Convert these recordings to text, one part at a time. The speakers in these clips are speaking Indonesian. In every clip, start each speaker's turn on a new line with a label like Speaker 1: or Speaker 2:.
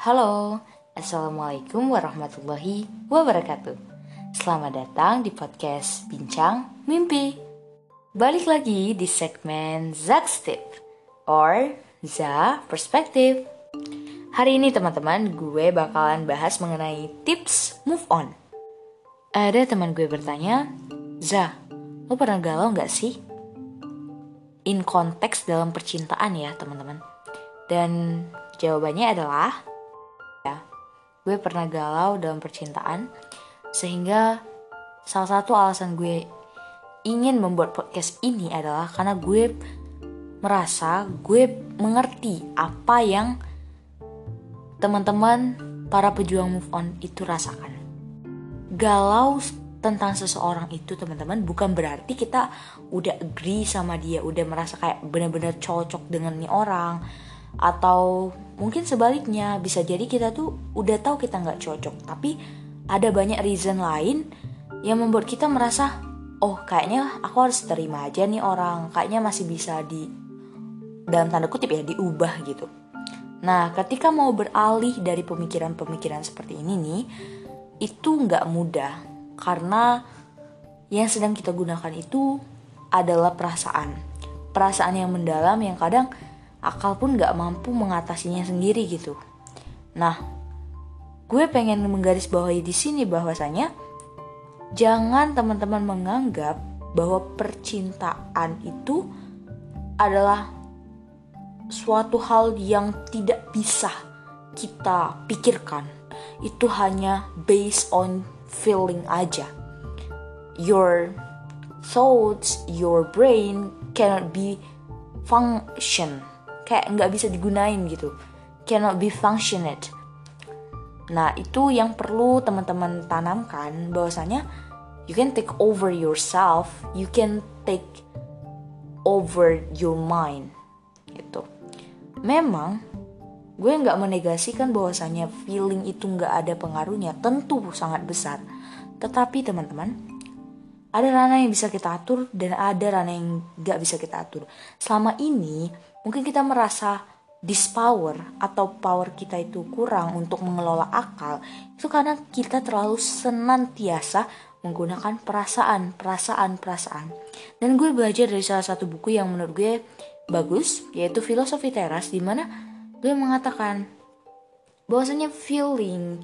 Speaker 1: Halo, Assalamualaikum warahmatullahi wabarakatuh. Selamat datang di podcast Bincang Mimpi. Balik lagi di segmen Zak's Tip Or Za Perspective Hari ini teman-teman gue bakalan bahas mengenai tips move on. Ada teman gue bertanya Za, lo pernah galau gak sih? In konteks dalam percintaan ya teman-teman. Dan jawabannya adalah gue pernah galau dalam percintaan sehingga salah satu alasan gue ingin membuat podcast ini adalah karena gue merasa gue mengerti apa yang teman-teman para pejuang move on itu rasakan. Galau tentang seseorang itu teman-teman bukan berarti kita udah agree sama dia, udah merasa kayak benar-benar cocok dengan nih orang atau mungkin sebaliknya bisa jadi kita tuh udah tahu kita nggak cocok. Tapi ada banyak reason lain yang membuat kita merasa oh kayaknya aku harus terima aja nih orang. Kayaknya masih bisa di dalam tanda kutip ya diubah gitu. Nah ketika mau beralih dari pemikiran-pemikiran seperti ini nih itu nggak mudah. Karena yang sedang kita gunakan itu adalah perasaan. Perasaan yang mendalam yang kadang akal pun nggak mampu mengatasinya sendiri gitu nah gue pengen menggarisbawahi di sini bahwasanya jangan teman-teman menganggap bahwa percintaan itu adalah suatu hal yang tidak bisa kita pikirkan. Itu hanya based on feeling aja. Your thoughts, your brain cannot be function. Kayak nggak bisa digunain gitu. Cannot be functioned Nah, itu yang perlu teman-teman tanamkan bahwasanya you can take over yourself, you can take over your mind. Gitu. Memang gue nggak menegasikan bahwasanya feeling itu nggak ada pengaruhnya, tentu sangat besar. Tetapi teman-teman, ada ranah yang bisa kita atur dan ada ranah yang nggak bisa kita atur. Selama ini mungkin kita merasa dispower atau power kita itu kurang untuk mengelola akal itu karena kita terlalu senantiasa menggunakan perasaan, perasaan, perasaan. Dan gue belajar dari salah satu buku yang menurut gue bagus, yaitu Filosofi Teras, di mana gue mengatakan bahwasanya feeling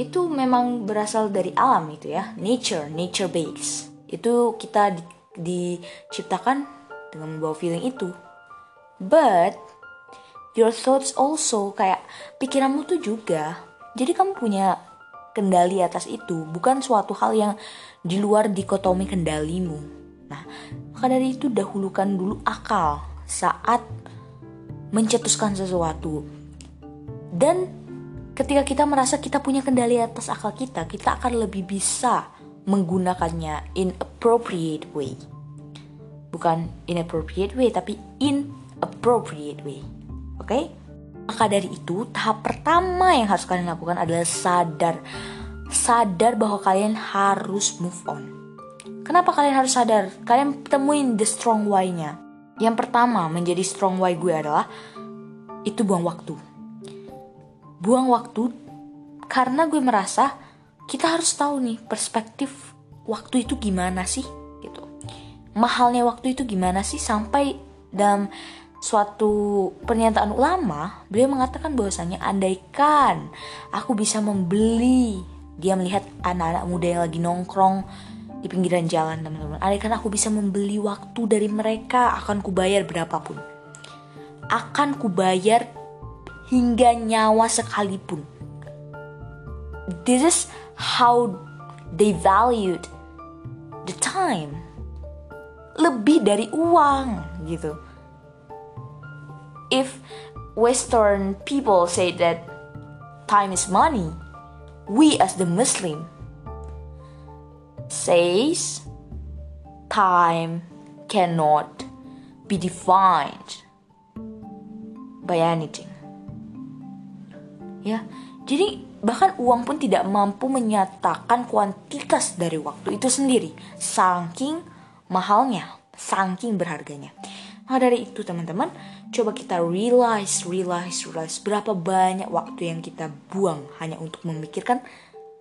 Speaker 1: itu memang berasal dari alam itu ya, nature, nature base. Itu kita di, diciptakan dengan membawa feeling itu. But your thoughts also kayak pikiranmu tuh juga. Jadi kamu punya kendali atas itu bukan suatu hal yang di luar dikotomi kendalimu. Nah maka dari itu dahulukan dulu akal saat mencetuskan sesuatu. Dan ketika kita merasa kita punya kendali atas akal kita kita akan lebih bisa menggunakannya in appropriate way. Bukan inappropriate way tapi in appropriate way Oke? Okay? Maka dari itu, tahap pertama yang harus kalian lakukan adalah sadar. Sadar bahwa kalian harus move on. Kenapa kalian harus sadar? Kalian temuin the strong why-nya. Yang pertama menjadi strong why gue adalah itu buang waktu. Buang waktu karena gue merasa kita harus tahu nih perspektif waktu itu gimana sih gitu. Mahalnya waktu itu gimana sih sampai dalam suatu pernyataan ulama, beliau mengatakan bahwasanya andaikan aku bisa membeli, dia melihat anak-anak muda yang lagi nongkrong di pinggiran jalan teman-teman. Andaikan aku bisa membeli waktu dari mereka, akan kubayar berapapun. Akan kubayar hingga nyawa sekalipun. This is how they valued the time. Lebih dari uang gitu if Western people say that time is money, we as the Muslim says time cannot be defined by anything. Ya, jadi bahkan uang pun tidak mampu menyatakan kuantitas dari waktu itu sendiri, saking mahalnya, saking berharganya. Maka dari itu teman-teman, coba kita realize, realize, realize berapa banyak waktu yang kita buang hanya untuk memikirkan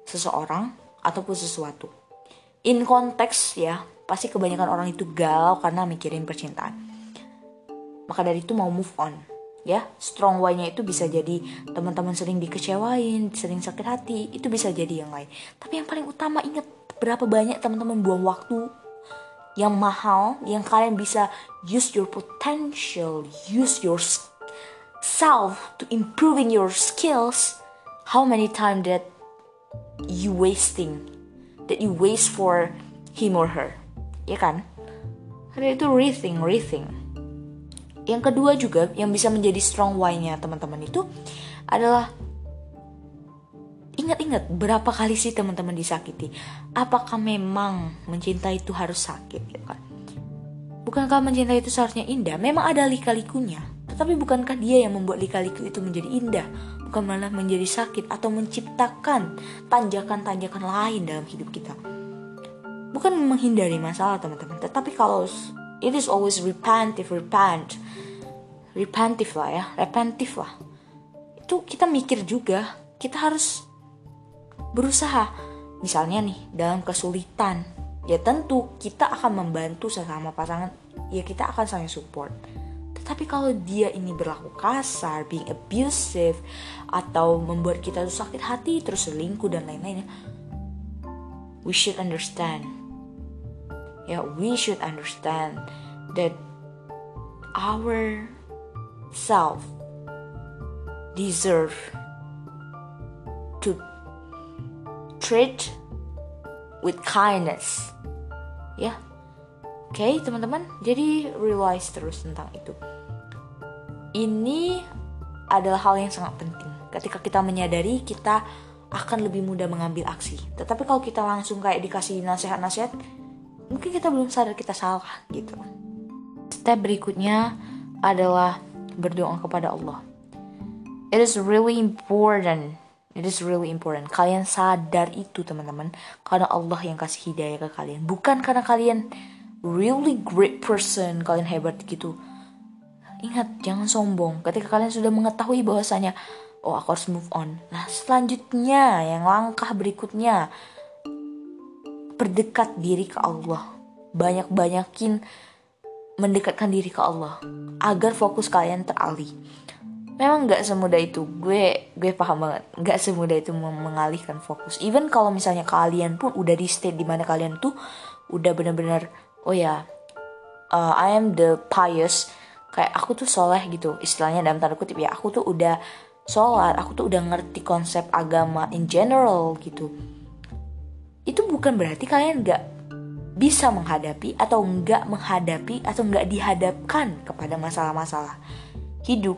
Speaker 1: seseorang ataupun sesuatu. In konteks ya, pasti kebanyakan orang itu galau karena mikirin percintaan. Maka dari itu mau move on. Ya, strong why-nya itu bisa jadi teman-teman sering dikecewain, sering sakit hati, itu bisa jadi yang lain. Tapi yang paling utama ingat berapa banyak teman-teman buang waktu yang mahal yang kalian bisa use your potential use your self to improving your skills. How many time that you wasting that you waste for him or her? Ya kan? Ada itu rethink rethink. Yang kedua juga yang bisa menjadi strong why-nya teman-teman itu adalah Ingat-ingat berapa kali sih teman-teman disakiti? Apakah memang mencintai itu harus sakit ya kan? Bukankah mencintai itu seharusnya indah? Memang ada lika-likunya. Tetapi bukankah dia yang membuat lika-liku itu menjadi indah? Bukan malah menjadi sakit atau menciptakan tanjakan-tanjakan lain dalam hidup kita. Bukan menghindari masalah teman-teman. Tetapi kalau it is always repentive, repent. Repentive lah ya, repentive lah. Itu kita mikir juga. Kita harus berusaha. Misalnya nih, dalam kesulitan, ya tentu kita akan membantu sesama pasangan, ya kita akan saling support. Tetapi kalau dia ini berlaku kasar, being abusive, atau membuat kita tuh sakit hati, terus selingkuh dan lain-lainnya, we should understand. Ya, we should understand that our self deserve treat with kindness. Ya. Oke, okay, teman-teman. Jadi realize terus tentang itu. Ini adalah hal yang sangat penting. Ketika kita menyadari, kita akan lebih mudah mengambil aksi. Tetapi kalau kita langsung kayak dikasih nasihat-nasihat, mungkin kita belum sadar kita salah gitu. Step berikutnya adalah berdoa kepada Allah. It is really important It is really important. Kalian sadar itu teman-teman. Karena Allah yang kasih hidayah ke kalian. Bukan karena kalian really great person. Kalian hebat gitu. Ingat, jangan sombong. Ketika kalian sudah mengetahui bahwasanya, oh aku harus move on. Nah selanjutnya, yang langkah berikutnya, berdekat diri ke Allah. Banyak-banyakin mendekatkan diri ke Allah. Agar fokus kalian teralih memang nggak semudah itu. Gue gue paham banget. Nggak semudah itu mengalihkan fokus. Even kalau misalnya kalian pun udah di state di mana kalian tuh udah bener-bener oh ya uh, I am the pious. Kayak aku tuh soleh gitu. Istilahnya dalam tanda kutip ya aku tuh udah sholat. Aku tuh udah ngerti konsep agama in general gitu. Itu bukan berarti kalian nggak bisa menghadapi atau nggak menghadapi atau nggak dihadapkan kepada masalah-masalah hidup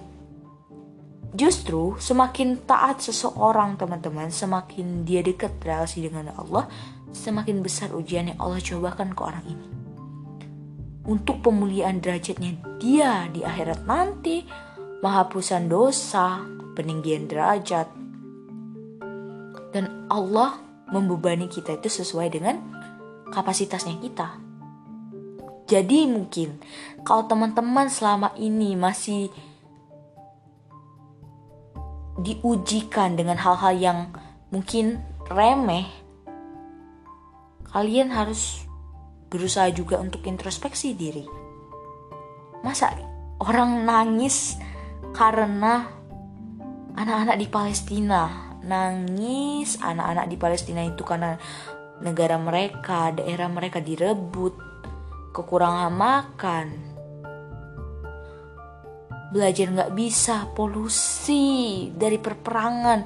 Speaker 1: Justru semakin taat seseorang teman-teman, semakin dia dekat relasi dengan Allah, semakin besar ujian yang Allah cobakan ke orang ini. Untuk pemulihan derajatnya dia di akhirat nanti, penghapusan dosa, peninggian derajat, dan Allah membebani kita itu sesuai dengan kapasitasnya kita. Jadi mungkin kalau teman-teman selama ini masih diujikan dengan hal-hal yang mungkin remeh, kalian harus berusaha juga untuk introspeksi diri. Masa orang nangis karena anak-anak di Palestina nangis anak-anak di Palestina itu karena negara mereka, daerah mereka direbut, kekurangan makan, belajar nggak bisa polusi dari perperangan.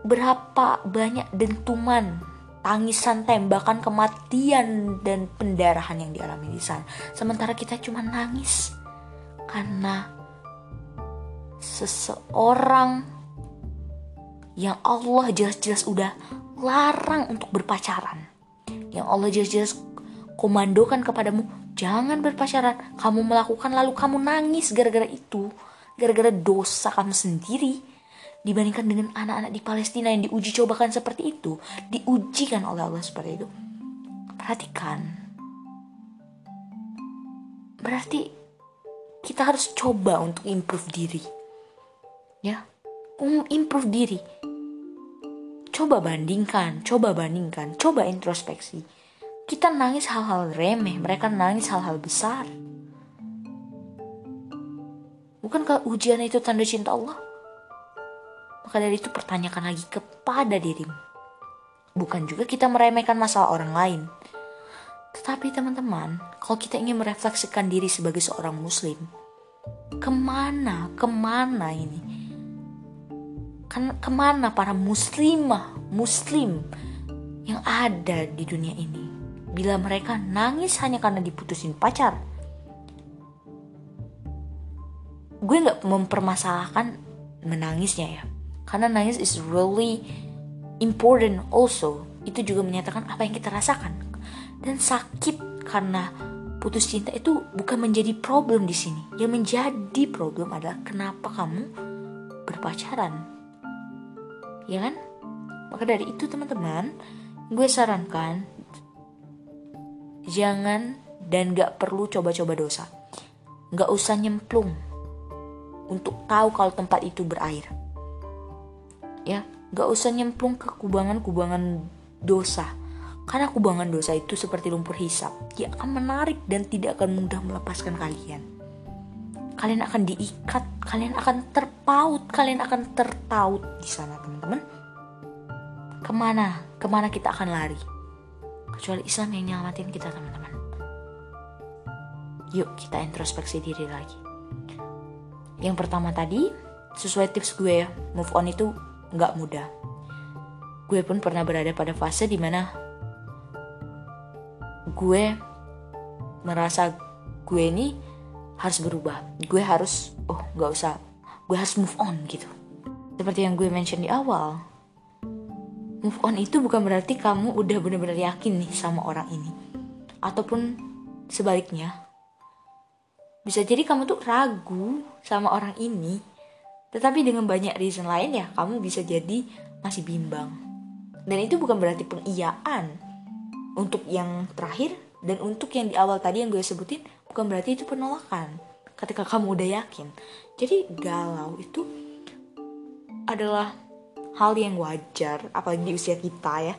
Speaker 1: Berapa banyak dentuman tangisan tembakan kematian dan pendarahan yang dialami di sana. Sementara kita cuma nangis karena seseorang yang Allah jelas-jelas udah larang untuk berpacaran. Yang Allah jelas-jelas komandokan kepadamu Jangan berpacaran. Kamu melakukan lalu kamu nangis gara-gara itu. Gara-gara dosa kamu sendiri. Dibandingkan dengan anak-anak di Palestina yang diuji cobakan seperti itu. Diujikan oleh Allah seperti itu. Perhatikan. Berarti kita harus coba untuk improve diri ya um, improve diri coba bandingkan coba bandingkan coba introspeksi kita nangis hal-hal remeh mereka nangis hal-hal besar. Bukankah ujian itu tanda cinta Allah? Maka dari itu pertanyakan lagi kepada dirimu. Bukan juga kita meremehkan masalah orang lain. Tetapi teman-teman kalau kita ingin merefleksikan diri sebagai seorang muslim ke mana ke mana ini? Kan ke mana para muslimah muslim yang ada di dunia ini bila mereka nangis hanya karena diputusin pacar. Gue nggak mempermasalahkan menangisnya ya. Karena nangis is really important also. Itu juga menyatakan apa yang kita rasakan. Dan sakit karena putus cinta itu bukan menjadi problem di sini. Yang menjadi problem adalah kenapa kamu berpacaran. Ya kan? Maka dari itu teman-teman gue sarankan jangan dan gak perlu coba-coba dosa gak usah nyemplung untuk tahu kalau tempat itu berair ya gak usah nyemplung ke kubangan-kubangan dosa karena kubangan dosa itu seperti lumpur hisap dia akan menarik dan tidak akan mudah melepaskan kalian kalian akan diikat, kalian akan terpaut, kalian akan tertaut di sana teman-teman. Ke mana? Ke mana kita akan lari? Kecuali Islam yang nyelamatin kita teman-teman. Yuk kita introspeksi diri lagi. Yang pertama tadi, sesuai tips gue ya, move on itu nggak mudah. Gue pun pernah berada pada fase di mana gue merasa gue ini harus berubah gue harus oh nggak usah gue harus move on gitu seperti yang gue mention di awal move on itu bukan berarti kamu udah benar-benar yakin nih sama orang ini. Ataupun sebaliknya. Bisa jadi kamu tuh ragu sama orang ini tetapi dengan banyak reason lain ya kamu bisa jadi masih bimbang. Dan itu bukan berarti pengiyaan untuk yang terakhir dan untuk yang di awal tadi yang gue sebutin bukan berarti itu penolakan ketika kamu udah yakin. Jadi galau itu adalah hal yang wajar apalagi di usia kita ya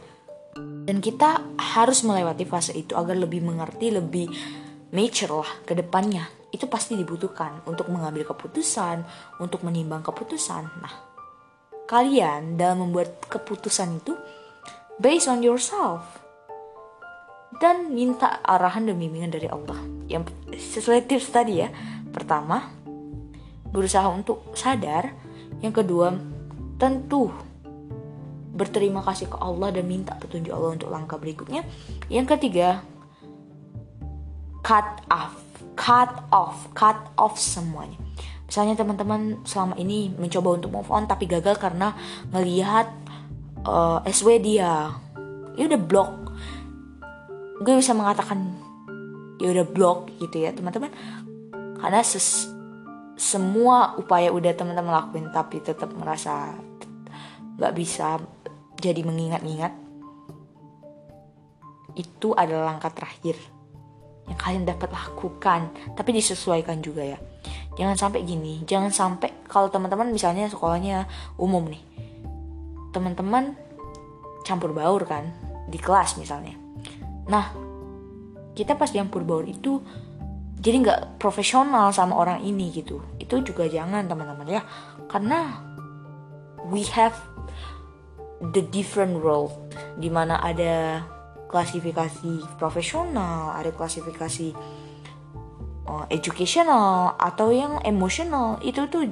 Speaker 1: dan kita harus melewati fase itu agar lebih mengerti lebih mature lah ke depannya itu pasti dibutuhkan untuk mengambil keputusan untuk menimbang keputusan nah kalian dalam membuat keputusan itu based on yourself dan minta arahan dan bimbingan dari Allah. Yang sesuai tips tadi ya. Pertama, berusaha untuk sadar. Yang kedua, tentu berterima kasih ke Allah dan minta petunjuk Allah untuk langkah berikutnya. Yang ketiga, cut off, cut off, cut off semuanya. Misalnya teman-teman selama ini mencoba untuk move on tapi gagal karena ngelihat uh, eh, SW dia, ya udah block gue bisa mengatakan ya udah blok gitu ya teman-teman karena ses semua upaya udah teman-teman lakuin tapi tetap merasa nggak bisa jadi mengingat-ingat itu adalah langkah terakhir yang kalian dapat lakukan. Tapi disesuaikan juga ya. Jangan sampai gini jangan sampai kalau teman-teman misalnya sekolahnya umum nih teman-teman campur baur kan di kelas misalnya. Nah, kita pas campur baur itu jadi nggak profesional sama orang ini gitu. Itu juga jangan teman-teman ya, karena we have the different world di mana ada klasifikasi profesional, ada klasifikasi uh, educational atau yang emotional. Itu tuh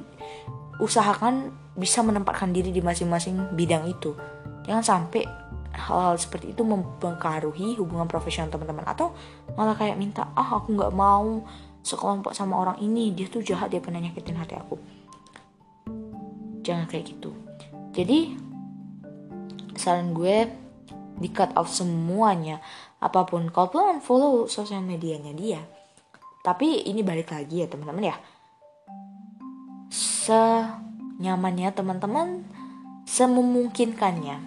Speaker 1: usahakan bisa menempatkan diri di masing-masing bidang itu. Jangan sampai hal-hal seperti itu mempengaruhi hubungan profesional teman-teman. Atau malah kayak minta ah aku nggak mau sekelompok sama orang ini. Dia tuh jahat dia pernah nyakitin hati aku. Jangan kayak gitu. Jadi saran gue di cut off semuanya apa pun. Kalaupun follow sosial medianya dia tapi ini balik lagi ya teman-teman ya. Senyamannya teman-teman sememungkinkannya.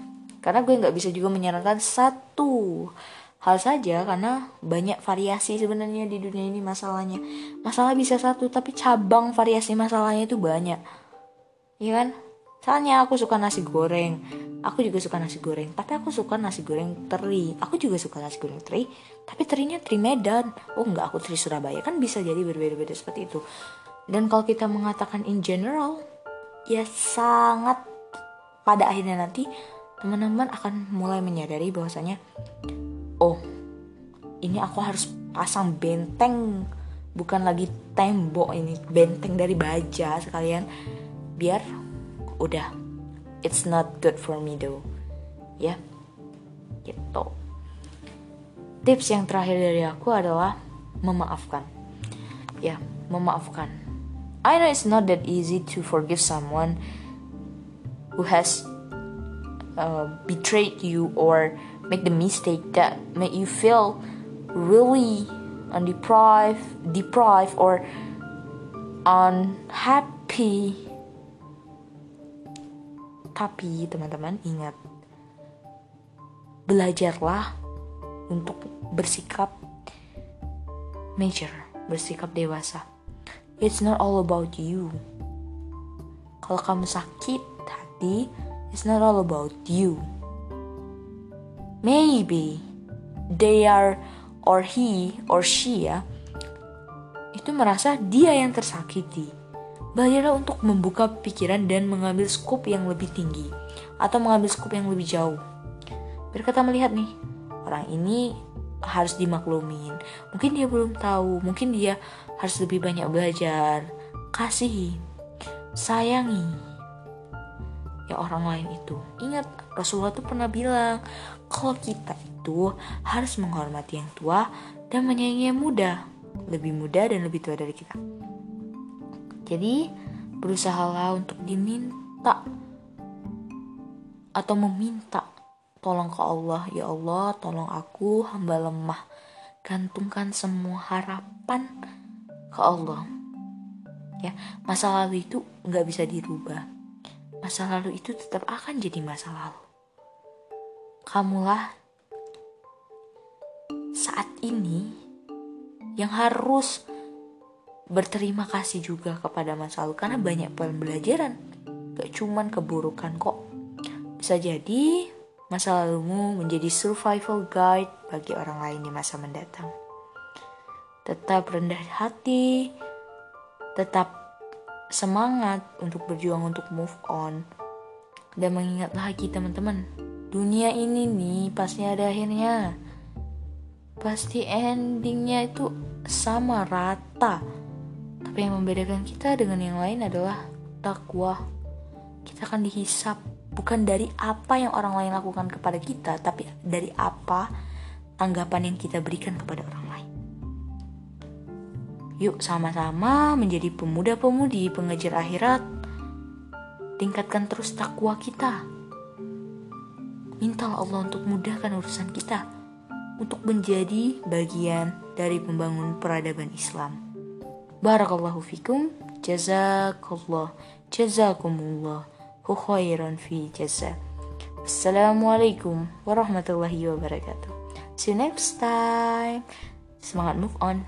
Speaker 1: Karena gue nggak bisa juga menyarankan satu hal saja karena banyak variasi sebenarnya di dunia ini masalahnya. Masalah bisa satu tapi cabang variasi masalahnya itu banyak. Iya kan soalnya aku suka nasi goreng aku juga suka nasi goreng tapi aku suka nasi goreng teri. Aku juga suka nasi goreng teri tapi terinya teri Medan. Oh enggak aku teri Surabaya. Kan bisa jadi berbeda-beda seperti itu. Dan kalau kita mengatakan in general ya sangat pada akhirnya nanti teman-teman akan mulai menyadari bahwasanya oh ini aku harus pasang benteng bukan lagi tembok ini benteng dari baja sekalian biar udah it's not good for me though. Ya gitu. Tips yang terakhir dari aku adalah memaafkan. Ya memaafkan. I know it's not that easy to forgive someone who has uh, betrayed you or make the mistake that make you feel really undeprived, deprived or unhappy tapi teman-teman ingat, belajarlah untuk bersikap mature, bersikap dewasa. It's not all about you. Kalau kamu sakit hati, it's not all about you. Maybe they are or he or she ya itu merasa dia yang tersakiti Belajarlah untuk membuka pikiran dan mengambil skop yang lebih tinggi atau mengambil skop yang lebih jauh. Biar kita melihat nih, orang ini harus dimaklumin. Mungkin dia belum tahu, mungkin dia harus lebih banyak belajar. Kasihi, sayangi ya orang lain itu. Ingat, Rasulullah tuh pernah bilang kalau kita itu harus menghormati yang tua dan menyayangi yang muda, lebih muda dan lebih tua dari kita. Jadi berusahalah untuk diminta atau meminta tolong ke Allah ya Allah tolong aku hamba lemah. Gantungkan semua harapan ke Allah. Ya masa lalu itu nggak bisa dirubah. Masa lalu itu tetap akan jadi masa lalu. Kamulah saat ini yang harus berterima kasih juga kepada masa lalu karena banyak pembelajaran gak cuman keburukan kok. Bisa jadi masa lalumu menjadi survival guide bagi orang lain di masa mendatang. Tetap rendah hati tetap semangat untuk berjuang untuk move on. Dan mengingat lagi teman-teman dunia ini nih pasti ada akhirnya. Pasti endingnya itu sama rata tapi yang membedakan kita dengan yang lain adalah takwa. Kita akan dihisap bukan dari apa yang orang lain lakukan kepada kita, tapi dari apa tanggapan yang kita berikan kepada orang lain. Yuk sama-sama menjadi pemuda-pemudi pengejar akhirat. Tingkatkan terus takwa kita. Minta Allah untuk mudahkan urusan kita untuk menjadi bagian dari pembangun peradaban Islam. Barakallahu fikum. Jazakallah. Jazakumullah. Khairan fi jaza. Assalamualaikum warahmatullahi wabarakatuh. See you next time. Semangat move on.